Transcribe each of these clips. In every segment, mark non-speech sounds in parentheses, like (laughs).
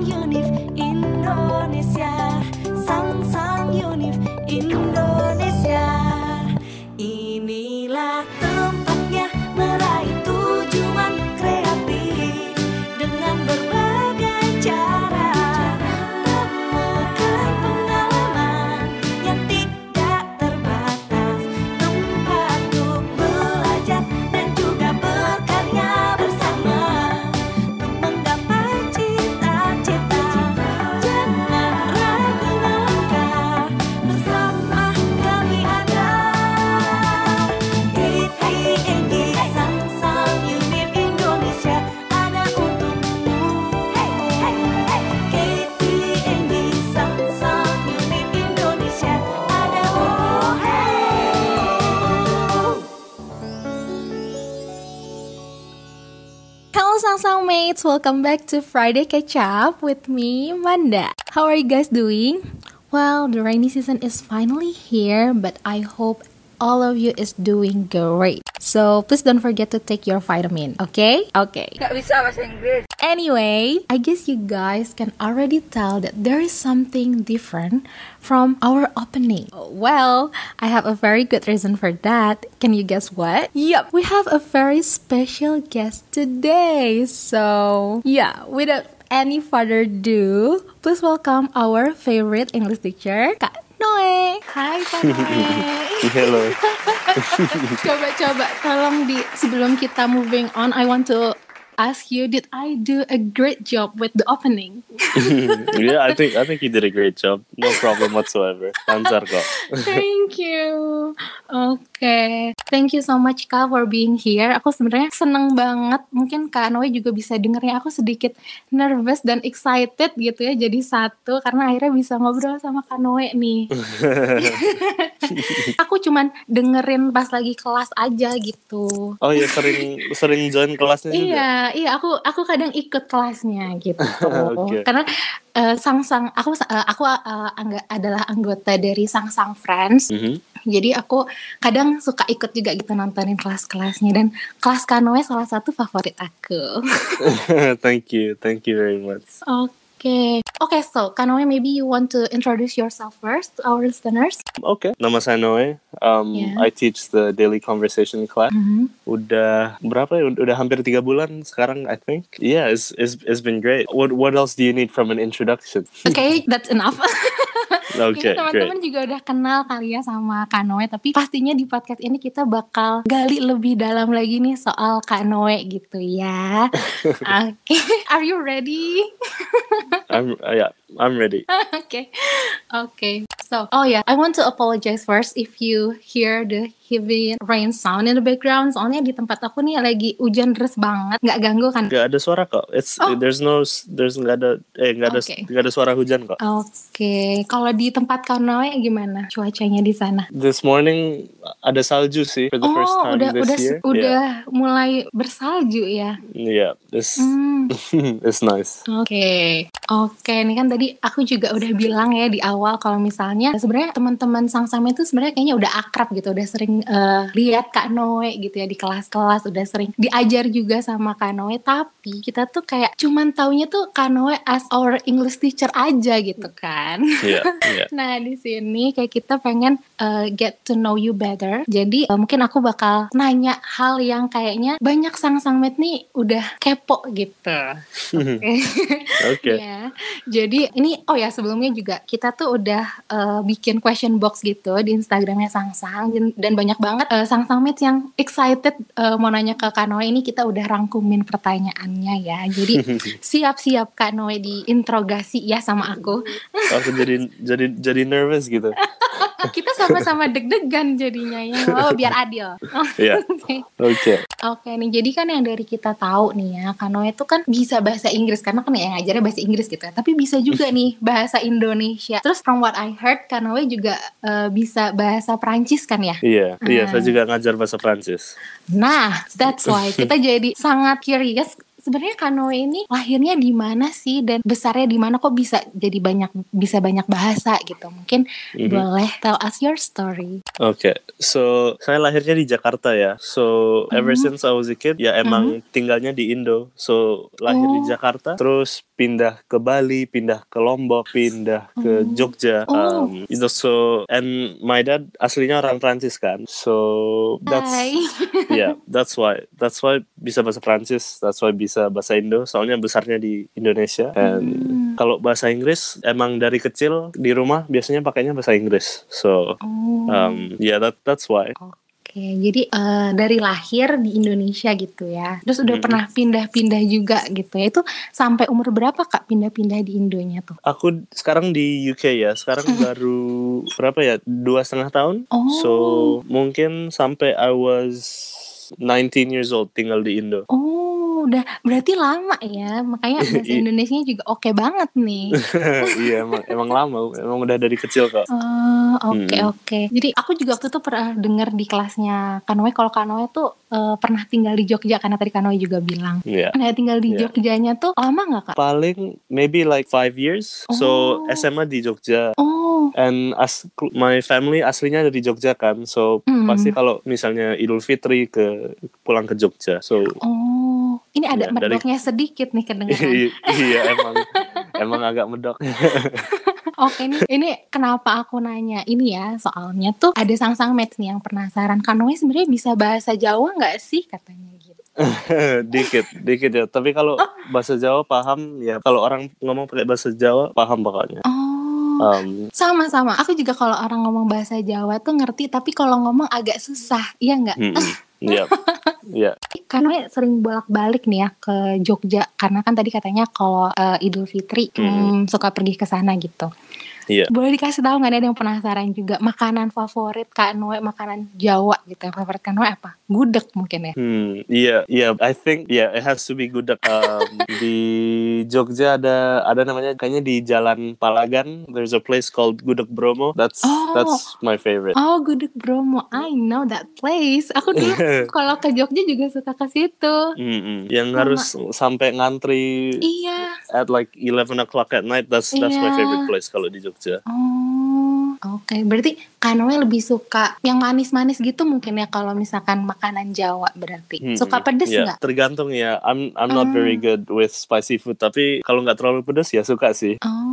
Unif Indonesia Welcome back to Friday Catch Up with me, Manda. How are you guys doing? Well, the rainy season is finally here, but I hope all of you is doing great. So please don't forget to take your vitamin, okay? Okay. Gak bisa bahasa Inggris. Anyway, I guess you guys can already tell that there is something different from our opening. Well, I have a very good reason for that. Can you guess what? Yep, we have a very special guest today. So, yeah, without any further ado, please welcome our favorite English teacher, Kak Noe. Hai Kak Noe. Hello. Coba-coba tolong di sebelum kita moving on, I want to ask you, did I do a great job with the opening? (laughs) yeah, I think I think you did a great job. No problem whatsoever. Lancar kok. Thank you. Oke, thank you so much Kak for being here. Aku sebenarnya seneng banget. Mungkin Kak Noe juga bisa dengernya. Aku sedikit nervous dan excited gitu ya. Jadi satu karena akhirnya bisa ngobrol sama Kak Noe nih. (laughs) aku cuman dengerin pas lagi kelas aja gitu. Oh ya sering sering join kelasnya juga. Iya, iya aku aku kadang ikut kelasnya gitu. (laughs) Oke. Karena eh, sang-sang aku eh, aku eh, angga- adalah anggota dari sang-sang friends. Mhm. Jadi aku kadang suka ikut juga gitu nontonin kelas-kelasnya dan kelas kanoe salah satu favorit aku. (laughs) thank you, thank you very much. Oke. Oke, so Kanoe maybe you want to introduce yourself first to our listeners. Oke, nama saya Noe. Um, Yeah. I teach the daily conversation class. Mhm. Udah berapa ya? Udah hampir tiga bulan sekarang, I think. Yeah, it's it's, it's been great. What what else do you need from an introduction? Oke, (laughs) that's enough. (laughs) Okay, teman-teman juga udah kenal kali ya sama Kanoe, tapi pastinya di podcast ini kita bakal gali lebih dalam lagi nih soal Kanoe gitu ya. (laughs) Oke, are you ready? I'm uh, yeah, I'm ready. (laughs) Okay, okay. So, oh yeah, I want to apologize first if you hear the heavy rain sound in the background. Soalnya di tempat aku nih lagi hujan deras banget, nggak ganggu kan? Gak ada suara kok. It's Oh. there's no there's nggak ada eh nggak ada Okay. nggak ada suara hujan kok. Oke, kalau di tempat Kanoe gimana cuacanya di sana? This morning ada salju sih for the first oh, time udah this udah year. udah mulai bersalju ya. Yeah, yeah it's Hmm. (laughs) it's nice. Oke, oke. Ini kan tadi aku juga udah bilang ya di awal kalau misalnya sebenarnya teman-teman sang sama itu sebenarnya kayaknya udah akrab gitu, udah sering eh, lihat Kak Noe gitu ya di kelas-kelas, udah sering diajar juga sama Kak Noe. Tapi kita tuh kayak cuman taunya tuh Kak Noe as our English teacher aja gitu kan. Yeah, (laughs) yeah. Nah di sini kayak kita pengen uh, get to know you better. Jadi uh, mungkin aku bakal nanya hal yang kayaknya banyak sang-sang nih udah kepo gitu. (laughs) Oke. Oke. (laughs) Ya. Jadi ini oh ya sebelumnya juga kita tuh udah uh, bikin question box gitu di Instagramnya Sang-Sang dan, dan banyak banget uh, Sang-Sang met yang excited uh, mau nanya ke Kak Noe ini kita udah rangkumin pertanyaannya ya. Jadi (laughs) siap-siap Kak Noe diinterogasi ya sama aku. Aku jadi jadi jadi nervous gitu. (laughs) kita sama-sama deg-degan jadinya ya oh biar adil Iya. (laughs) oke Oke. oke nih jadi kan yang dari kita tahu nih ya Kanoe itu kan bisa bahasa Inggris karena kan yang ngajarnya bahasa Inggris gitu ya tapi bisa juga (laughs) nih bahasa Indonesia terus from what I heard Kanoe juga eh, bisa bahasa Prancis kan ya Iya, iya. Saya Ah. juga ngajar bahasa Prancis. Nah, that's why (laughs) kita jadi sangat curious. Sebenarnya Kanoe ini lahirnya di mana sih dan besarnya di mana kok bisa jadi banyak bisa banyak bahasa gitu. Mungkin Mhm. boleh tell us your story. Oke, so saya lahirnya di Jakarta ya. So ever Mhm. since I was a kid, ya emang tinggalnya di Indo. So lahir di Oh. Jakarta, terus pindah ke Bali, pindah ke Lombok, pindah ke Jogja. Oh. Um, itu so and my dad aslinya orang Prancis kan. So that's Hai. (laughs) yeah, that's why that's why bisa bahasa Prancis, that's why bisa bahasa Indo. Soalnya besarnya di Indonesia. And kalau bahasa Inggris emang dari kecil di rumah biasanya pakainya bahasa Inggris. So Oh. um, yeah, that that's why. Oke, jadi eh, dari lahir di Indonesia gitu ya. Terus udah pernah pindah-pindah juga gitu ya. Itu sampai umur berapa Kak pindah-pindah di Indonya tuh? Aku sekarang di UK ya. Sekarang baru berapa ya? Dua setengah tahun. Oh. So mungkin sampai I was 19 years old tinggal di Indo. Oh, udah berarti lama ya. Makanya (laughs) bahasa Iya. Indonesia juga oke banget nih. (laughs) iya emang, emang lama. Emang udah dari kecil kok. Oh, oke Hmm. oke. Jadi aku juga waktu itu pernah dengar di kelasnya Kanoe kalau Kanoe tuh eh, pernah tinggal di Jogja karena tadi Kanoe juga bilang. Iya. Nah, tinggal di Iya. Jogjanya tuh lama nggak Kak? Paling maybe like five years. So Oh. SMA di Jogja. Oh, And as my family aslinya dari Jogja kan. So Hmm. pasti kalau misalnya Idul Fitri ke pulang ke Jogja. So oh. Ini ada Iya, dari- medoknya sedikit nih kedengaran. iya emang emang agak medok. (laughs) Oke nih, ini kenapa aku nanya ini ya? Soalnya tuh ada sang-sang match nih yang penasaran. Kanoe sebenarnya bisa bahasa Jawa nggak sih katanya gitu? (laughs) dikit dikit ya tapi kalau bahasa Jawa paham ya kalau orang ngomong pakai bahasa Jawa paham pokoknya Oh, um, sama-sama. Aku juga kalau orang ngomong bahasa Jawa tuh ngerti, tapi kalau ngomong agak susah, iya nggak? mm-mm. Iya, (laughs) iya. Kanoe sering bolak-balik nih ya ke Jogja, karena kan tadi katanya kalau eh, Idul Fitri hmm, suka pergi ke sana gitu. Iya. Boleh dikasih tahu nggak ada yang penasaran juga makanan favorit Kak Noe, makanan Jawa gitu. Yang favorit Kak Noe apa? Gudeg mungkin ya. Hmm, iya, iya. I think, yeah, it has to be gudeg. Um, (laughs) di Jogja ada ada namanya kayaknya di Jalan Palagan. There's a place called Gudeg Bromo. That's Oh. that's my favorite. Oh, Gudeg Bromo. I know that place. Aku dulu (laughs) kalau ke Jogja juga suka ke situ. Mm-mm. Yang harus sampai ngantri Iya. at like 11 o'clock at night. That's that's my Iya. favorite place kalau di Jogja. Oh, oke. Berarti Kanoe lebih suka yang manis-manis gitu mungkin ya kalau misalkan makanan Jawa berarti. Hmm, Suka pedes ya, nggak? Tergantung ya. I'm I'm not Ah. very good with spicy food. Tapi kalau nggak terlalu pedas ya suka sih. Oh,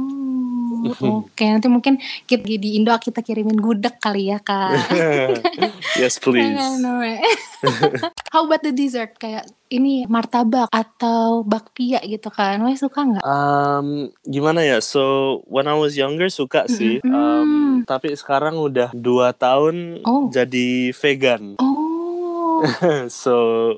oke. Nanti mungkin kita di Indo kita kirimin gudeg kali ya kak. (laughs) yes please. (laughs) How about the dessert kayak ini martabak atau bakpia gitu kan? Noe suka nggak? Um, gimana ya? So when I was younger suka sih. Mm-mm. Um, tapi sekarang udah dua tahun Oh. jadi vegan. Oh, (laughs) so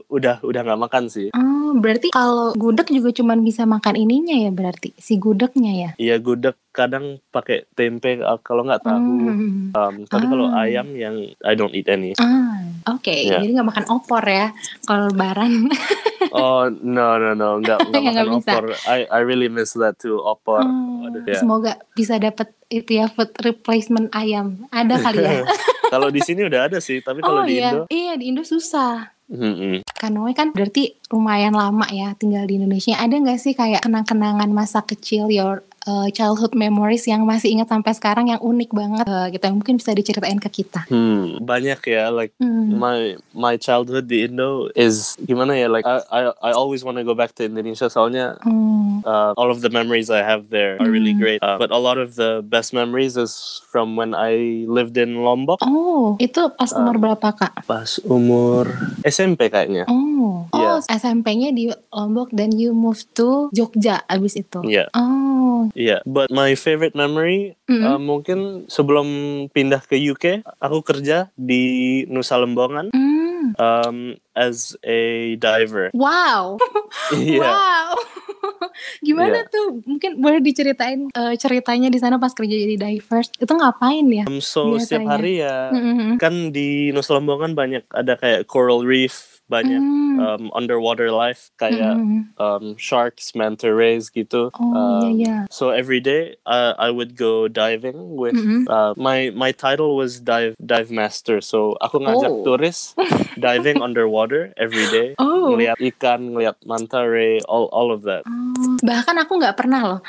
udah udah nggak makan sih. oh, berarti kalau gudeg juga cuman bisa makan ininya ya berarti si gudegnya ya? Iya gudeg kadang pakai tempe uh, kalau nggak tahu. Hmm. Um, tapi kalau Ah. ayam yang I don't eat any. Ah, oke. Iya. Jadi nggak makan opor ya kalau lebaran. (laughs) Oh no no no (laughs) nggak nggak makan bisa. opor. I I really miss that too opor. Oh, Aduh, ya. Semoga bisa dapat itu ya food replacement ayam. Ada kali ya? (laughs) kalau di sini udah ada sih, tapi kalau oh di iya, Indo, iya di Indo susah. mm-mm. Kanoe kan berarti lumayan lama ya tinggal di Indonesia. Ada nggak sih kayak kenang-kenangan masa kecil your uh, childhood memories yang masih ingat sampai sekarang yang unik banget uh, gitu yang mungkin bisa diceritain ke kita? Hmm, banyak ya. Like Hmm. my my childhood di Indo is gimana ya? Like I I, I always want to go back to Indonesia. Soalnya Hmm. uh, all of the memories I have there are really Mm. great. Uh, but a lot of the best memories is from when I lived in Lombok. Oh, itu pas umur Um, berapa kak? Pas umur SMP kayaknya. Oh. SMP-nya di Lombok dan you move to Jogja abis itu. Iya, Oh, iya. But my favorite memory Mm. uh, mungkin sebelum pindah ke UK, aku kerja di Nusa Lembongan hmm. um, as a diver. wow, (laughs) Iya. wow. (laughs) Gimana Iya. tuh? Mungkin boleh diceritain eh, ceritanya di sana pas kerja jadi divers. Itu ngapain ya? Um, so setiap Biasanya. hari ya Mm-mm. kan di Nusa Lembongan banyak ada kayak coral reef, banyak Hmm. um, underwater life kayak Mm-mm. um, sharks, manta rays gitu. Oh, Um, iya, iya. So every day uh, I would go diving with Mm-mm. uh, my my title was dive dive master. So aku ngajak Oh. turis (laughs) diving underwater every day, Oh. ngeliat ikan, ngeliat manta ray, all all of that. Oh, bahkan aku nggak pernah loh.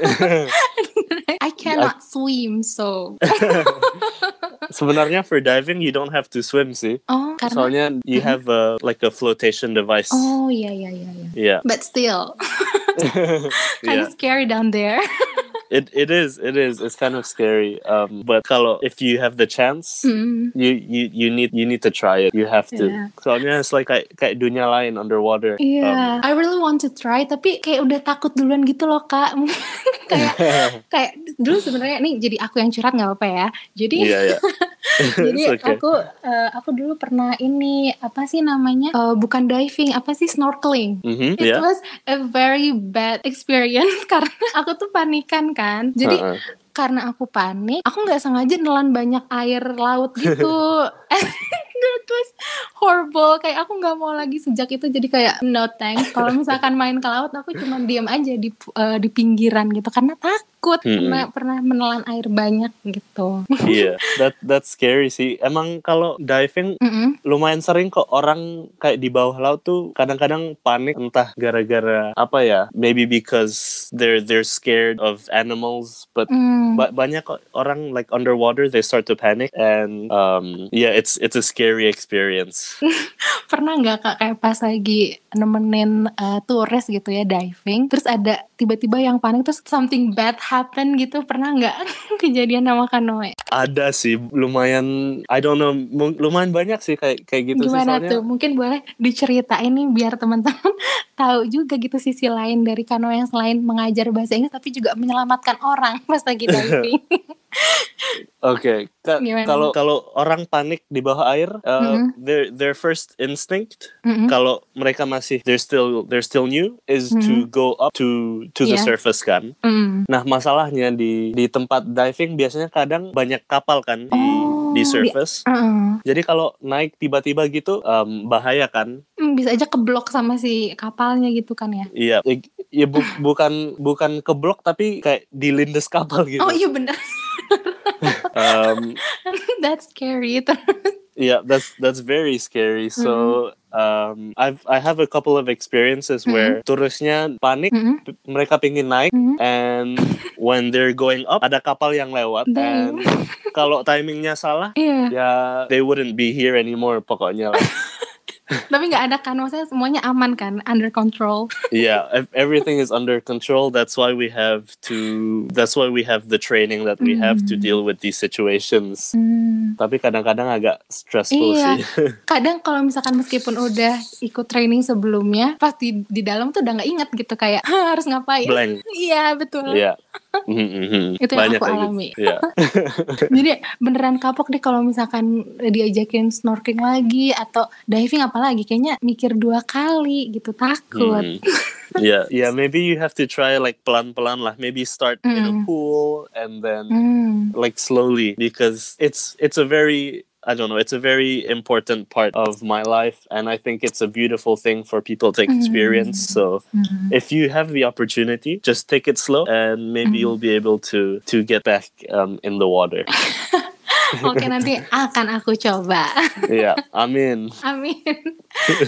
(laughs) I cannot swim, so. (laughs) Sebenarnya for diving you don't have to swim sih. Oh, karena. Soalnya you have a like a flotation device. Oh, iya, iya, iya, iya. Yeah. But still. (laughs) kind yeah. of scary down there. It it is it is it's kind of scary. Um, but kalau if you have the chance, Mm. you you you need you need to try it. You have to. Yeah. Soalnya it's like kayak kayak dunia lain underwater. Iya, Um, I really want to try, tapi kayak udah takut duluan gitu loh kak. (laughs) kayak (laughs) kayak dulu sebenarnya nih jadi aku yang curhat nggak apa-apa ya. Jadi Iya ya. (laughs) jadi okay. aku eh, aku dulu pernah ini apa sih namanya Eh, bukan diving apa sih snorkeling. Mhm, It yeah. was a very bad experience karena aku tuh panikan kan. Jadi Uh-uh. karena aku panik, aku nggak sengaja nelan banyak air laut gitu. (laughs) (laughs) It horrible. Kayak aku nggak mau lagi sejak itu jadi kayak no thanks. (laughs) Kalau misalkan main ke laut, aku cuma diam aja di eh, di pinggiran gitu karena takut Mm-mm. pernah pernah menelan air banyak gitu. (laughs) Iya, that that's scary sih. Emang kalau diving Mm-mm. lumayan sering kok orang kayak di bawah laut tuh kadang-kadang panik entah gara-gara apa ya? Maybe because they're they're scared of animals, but Mm. ba- banyak kok orang like underwater they start to panic and um yeah, it's it's a scary experience. (laughs) pernah nggak kak kayak pas lagi nemenin eh, turis gitu ya diving terus ada tiba-tiba yang panik terus something bad happen gitu pernah nggak (laughs) kejadian sama kanoe Ada sih lumayan I don't know lumayan banyak sih kayak kayak gitu gimana sih soalnya. tuh mungkin boleh diceritain nih biar teman-teman (laughs) tahu juga gitu sisi lain dari kanoe yang selain mengajar bahasa Inggris tapi juga menyelamatkan orang (laughs) pas lagi diving Oke, ka- Gimana? kalau kalau orang panik di bawah air, uh, Mhm. their their first instinct Mm-mm. kalau mereka masih they're still they're still new is to go up to to the Iya. surface kan. Mm. Nah masalahnya di di tempat diving biasanya kadang banyak kapal kan di Oh, di di- surface. Mm. Jadi kalau naik tiba-tiba gitu um, bahaya kan? Hmm, bisa aja keblok sama si kapalnya gitu kan ya Iya, ya bu- bukan bukan keblok tapi kayak dilindes kapal gitu. oh iya bener Um, (laughs) that's scary yeah that's that's very scary so um i've i have a couple of experiences where turisnya panik Mm-mm. p- mereka pingin naik Mhm. and when they're going up ada kapal yang lewat Damn. and kalau timingnya salah iya ya they wouldn't be here anymore pokoknya lah (laughs) Tapi nggak ada kan, maksudnya semuanya aman kan, under control. yeah ev- everything is under control that's why we have to that's why we have the training that we have to deal with these situations tapi kadang-kadang agak stressful Iya. sih (laughs) Kadang kalau misalkan meskipun udah ikut training sebelumnya, pas di, di dalam tuh udah nggak inget gitu kayak harus ngapain. blank Iya betul. Iya. Mhm, mhm. Itu yang aku kayak gitu. alami. Iya. (laughs) (laughs) Jadi beneran kapok deh kalau misalkan diajakin snorkeling lagi atau diving apalagi kayaknya mikir dua kali gitu takut. Mhm. Yeah, yeah. Maybe you have to try like pelan-pelan lah. Maybe start in a Mm. pool and then Hmm. like slowly because it's it's a very I don't know. It's a very important part of my life, and I think it's a beautiful thing for people to experience. Mm-hmm. So, mm-hmm. if you have the opportunity, just take it slow, and maybe mm-hmm. you'll be able to to get back um, in the water. (laughs) Oke nanti akan aku coba. yeah, amin. Amin.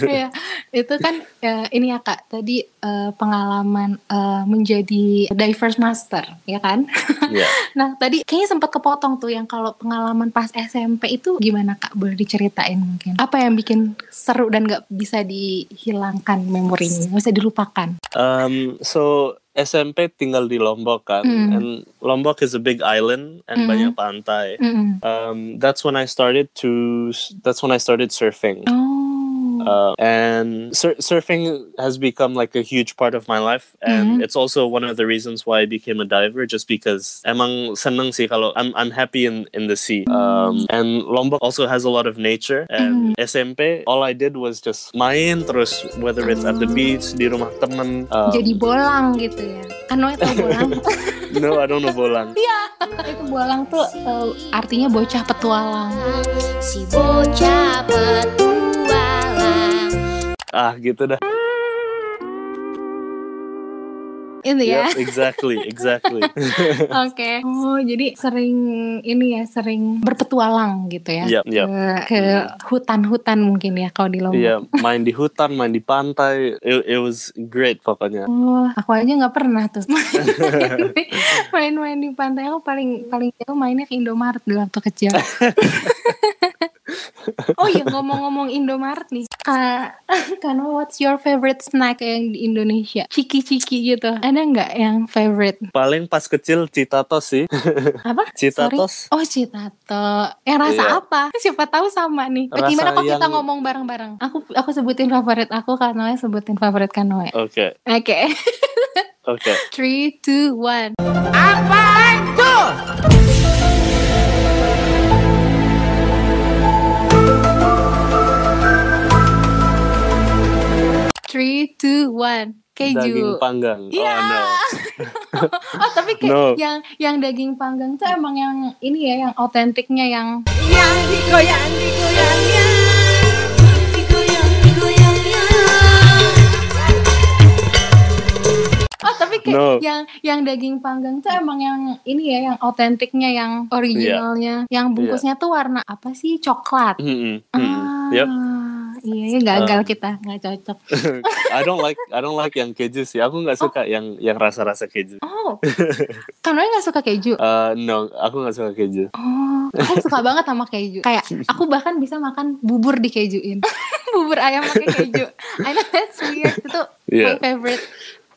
ya, itu kan ya, ini ya Kak, tadi eh, pengalaman eh, menjadi divers master, ya kan? Yeah. (laughs) nah, tadi kayaknya sempat kepotong tuh yang kalau pengalaman pas SMP itu gimana Kak? Boleh diceritain mungkin? Apa yang bikin seru dan gak bisa dihilangkan memorinya, nggak bisa dilupakan? Um, so SMP tinggal di Lombok kan, Mm. and Lombok is a big island and Mm. banyak pantai. Mm-mm. Um, that's when I started to. That's when I started surfing. Oh. Uh, and sur- surfing has become like a huge part of my life, and Mhm. it's also one of the reasons why I became a diver. Just because emang seneng sih kalau I'm I'm happy in in the sea. Um, and Lombok also has a lot of nature. And SMP, all I did was just main terus, whether it's at the beach, di rumah temen. um, Jadi bolang gitu ya. Kan Noe tau bolang? (laughs) no, I don't know bolang. (laughs) itu bolang tuh eh, artinya bocah petualang. Si bocah petualang Ah, gitu dah. Itu ya. Yep, exactly, exactly. (laughs) Oke. Oh, jadi sering ini ya, sering berpetualang gitu ya. Yep, yep. Ke, ke hutan-hutan mungkin ya kalau di Lombok. Iya, main di hutan, main di pantai. It, it was great pokoknya. Oh, aku aja nggak pernah tuh (laughs) main-main di pantai. Aku paling paling jauh mainnya ke Indomaret dulu waktu kecil. (laughs) Oh iya ngomong-ngomong Indomaret nih. (laughs) Uh, karena what's your favorite snack yang di Indonesia? Ciki-ciki gitu. Ada nggak yang favorite? Paling pas kecil Citatos sih. (laughs) Apa? Citatos. Sorry. Oh Citato. Yang rasa Iya. apa? Siapa tahu sama nih. Rasa Gimana kita yang- ngomong bareng-bareng? Aku aku sebutin favorit aku, Kanoe sebutin favorit Kanoe. Oke, Oke. (laughs) oke. Three, two, one. Three, two, one. Keju. Daging panggang. Iya. Oh no. (laughs) oh tapi kayak No. yang yang daging panggang tuh emang yang ini ya yang otentiknya yang Yang digoyang, digoyang, yang digoyang, digoyang, yang. oh tapi kayak No. yang yang daging panggang tuh emang yang ini ya yang otentiknya yang originalnya yang bungkusnya tuh warna apa sih coklat. Mm-mm, mm-mm. Ah, Yep. Iya ya gagal Um. kita nggak cocok. (laughs) I don't like I don't like yang keju sih. Aku nggak suka yang yang rasa-rasa keju. Oh, (laughs) kamu nggak suka keju? Uh, no, aku nggak suka keju. Oh, aku suka banget sama keju. Kayak aku bahkan bisa makan bubur dikejuin. (laughs) bubur ayam pakai keju. I know that's weird. Itu my Yeah. favorite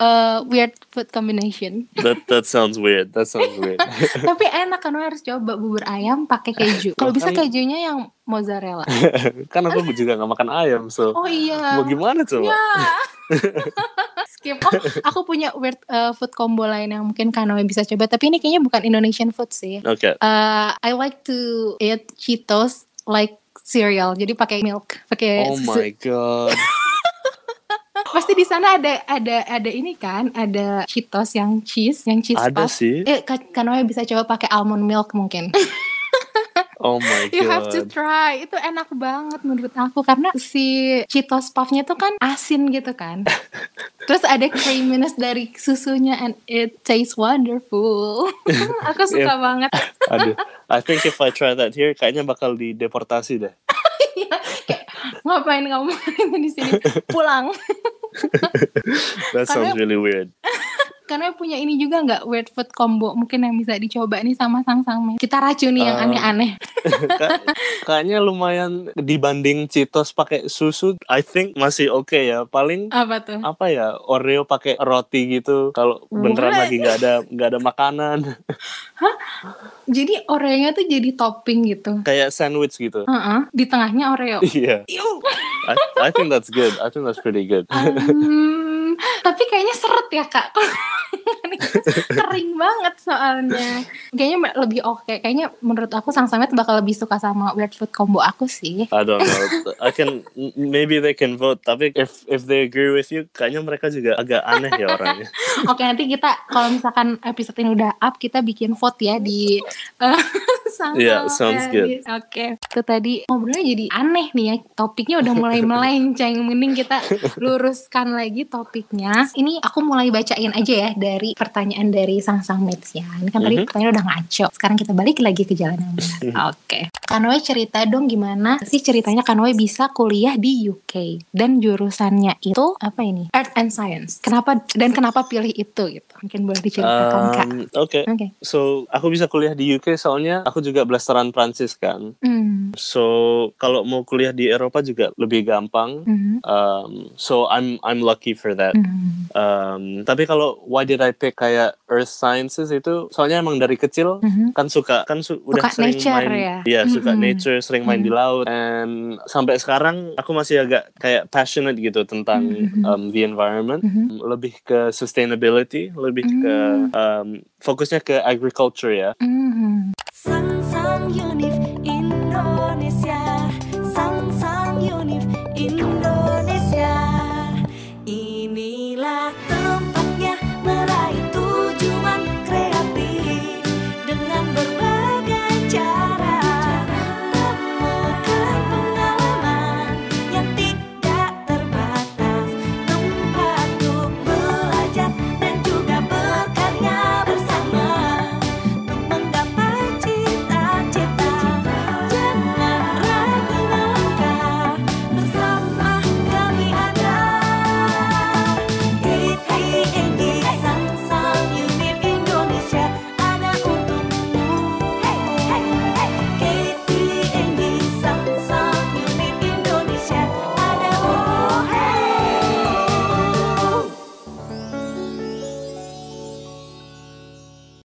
uh, weird food combination. That that sounds weird. That sounds (laughs) weird. Tapi enak kan harus coba bubur ayam pakai keju. Kalau bisa kejunya yang mozzarella. (laughs) kan aku juga nggak makan ayam, so Oh iya. mau gimana coba? Ya. (laughs) Skip. Oh, aku punya weird uh, food combo lain yang mungkin Kanoe bisa coba. Tapi ini kayaknya bukan Indonesian food sih. Oke. Uh, I like to eat Cheetos like cereal. Jadi pakai milk, pakai Oh my god. Pasti di sana ada ada ada ini kan, ada Cheetos yang cheese, yang cheese Ada puff. sih. Eh, Ka- Kanoe bisa coba pakai almond milk mungkin. (laughs) Oh my You have to god. try. Itu enak banget menurut aku karena si Cheetos puffnya tuh kan asin gitu kan. (laughs) Terus ada creaminess dari susunya and it tastes wonderful. (laughs) aku suka Yeah. banget. Aduh. I think if I try that here, kayaknya bakal dideportasi deh. Kayak ngapain kamu di sini? Pulang. (laughs) That sounds Karena- really weird. (laughs) Karena punya ini juga nggak weird food combo mungkin yang bisa dicoba nih sama Sang Sang Mei. Kita racuni yang Um, aneh-aneh. Ka- (laughs) kayaknya lumayan dibanding Cheetos pakai susu, I think masih oke ya. Paling Apa tuh? apa ya Oreo pakai roti gitu kalau beneran lagi nggak ada nggak ada makanan Jadi Oreo-nya tuh jadi topping gitu. kayak sandwich gitu Heeh, di tengahnya Oreo. iya Iu. I, I think that's good. I think that's pretty good. Hmm, tapi kayaknya seret ya kak (laughs) (laughs) kering banget soalnya. Kayaknya lebih oke. Kayaknya menurut aku sang samet bakal lebih suka sama weird food combo aku sih. I don't know. I can maybe they can vote tapi if if they agree with you kayaknya mereka juga agak aneh ya orangnya. (laughs) Oke nanti kita kalau misalkan episode ini udah up kita bikin vote ya di eh, (laughs) sang Yeah, Samet. sounds good. oke. Itu tadi ngobrolnya jadi aneh nih ya. Topiknya udah mulai melenceng. Mending kita luruskan lagi topiknya. Ini aku mulai bacain aja ya dari pertanyaan dari sang sang mates ya. Ini kan tadi Mhm. pertanyaan udah ngaco. Sekarang kita balik lagi ke jalan yang (laughs) benar oke. Kanoe cerita dong gimana sih ceritanya Kanoe bisa kuliah di UK dan jurusannya itu apa ini? Art and Science. Kenapa dan kenapa pilih itu gitu? Mungkin boleh diceritakan kak. Um, oke. Oke. So aku bisa kuliah di UK soalnya aku juga blasteran Prancis kan. Hmm. so kalau mau kuliah di Eropa juga lebih gampang. Mhm. um, so I'm I'm lucky for that. Mhm. Um, tapi kalau why did I pick kayak Earth Sciences itu soalnya emang dari kecil Mhm. kan suka kan su- udah Suka sering nature main ya? iya suka Mhm. nature sering main di laut and sampai sekarang aku masih agak kayak passionate gitu tentang Mhm. um, the environment Mhm. lebih ke sustainability lebih ke um, fokusnya ke agriculture ya Mhm. Sang-sang Unif Indonesia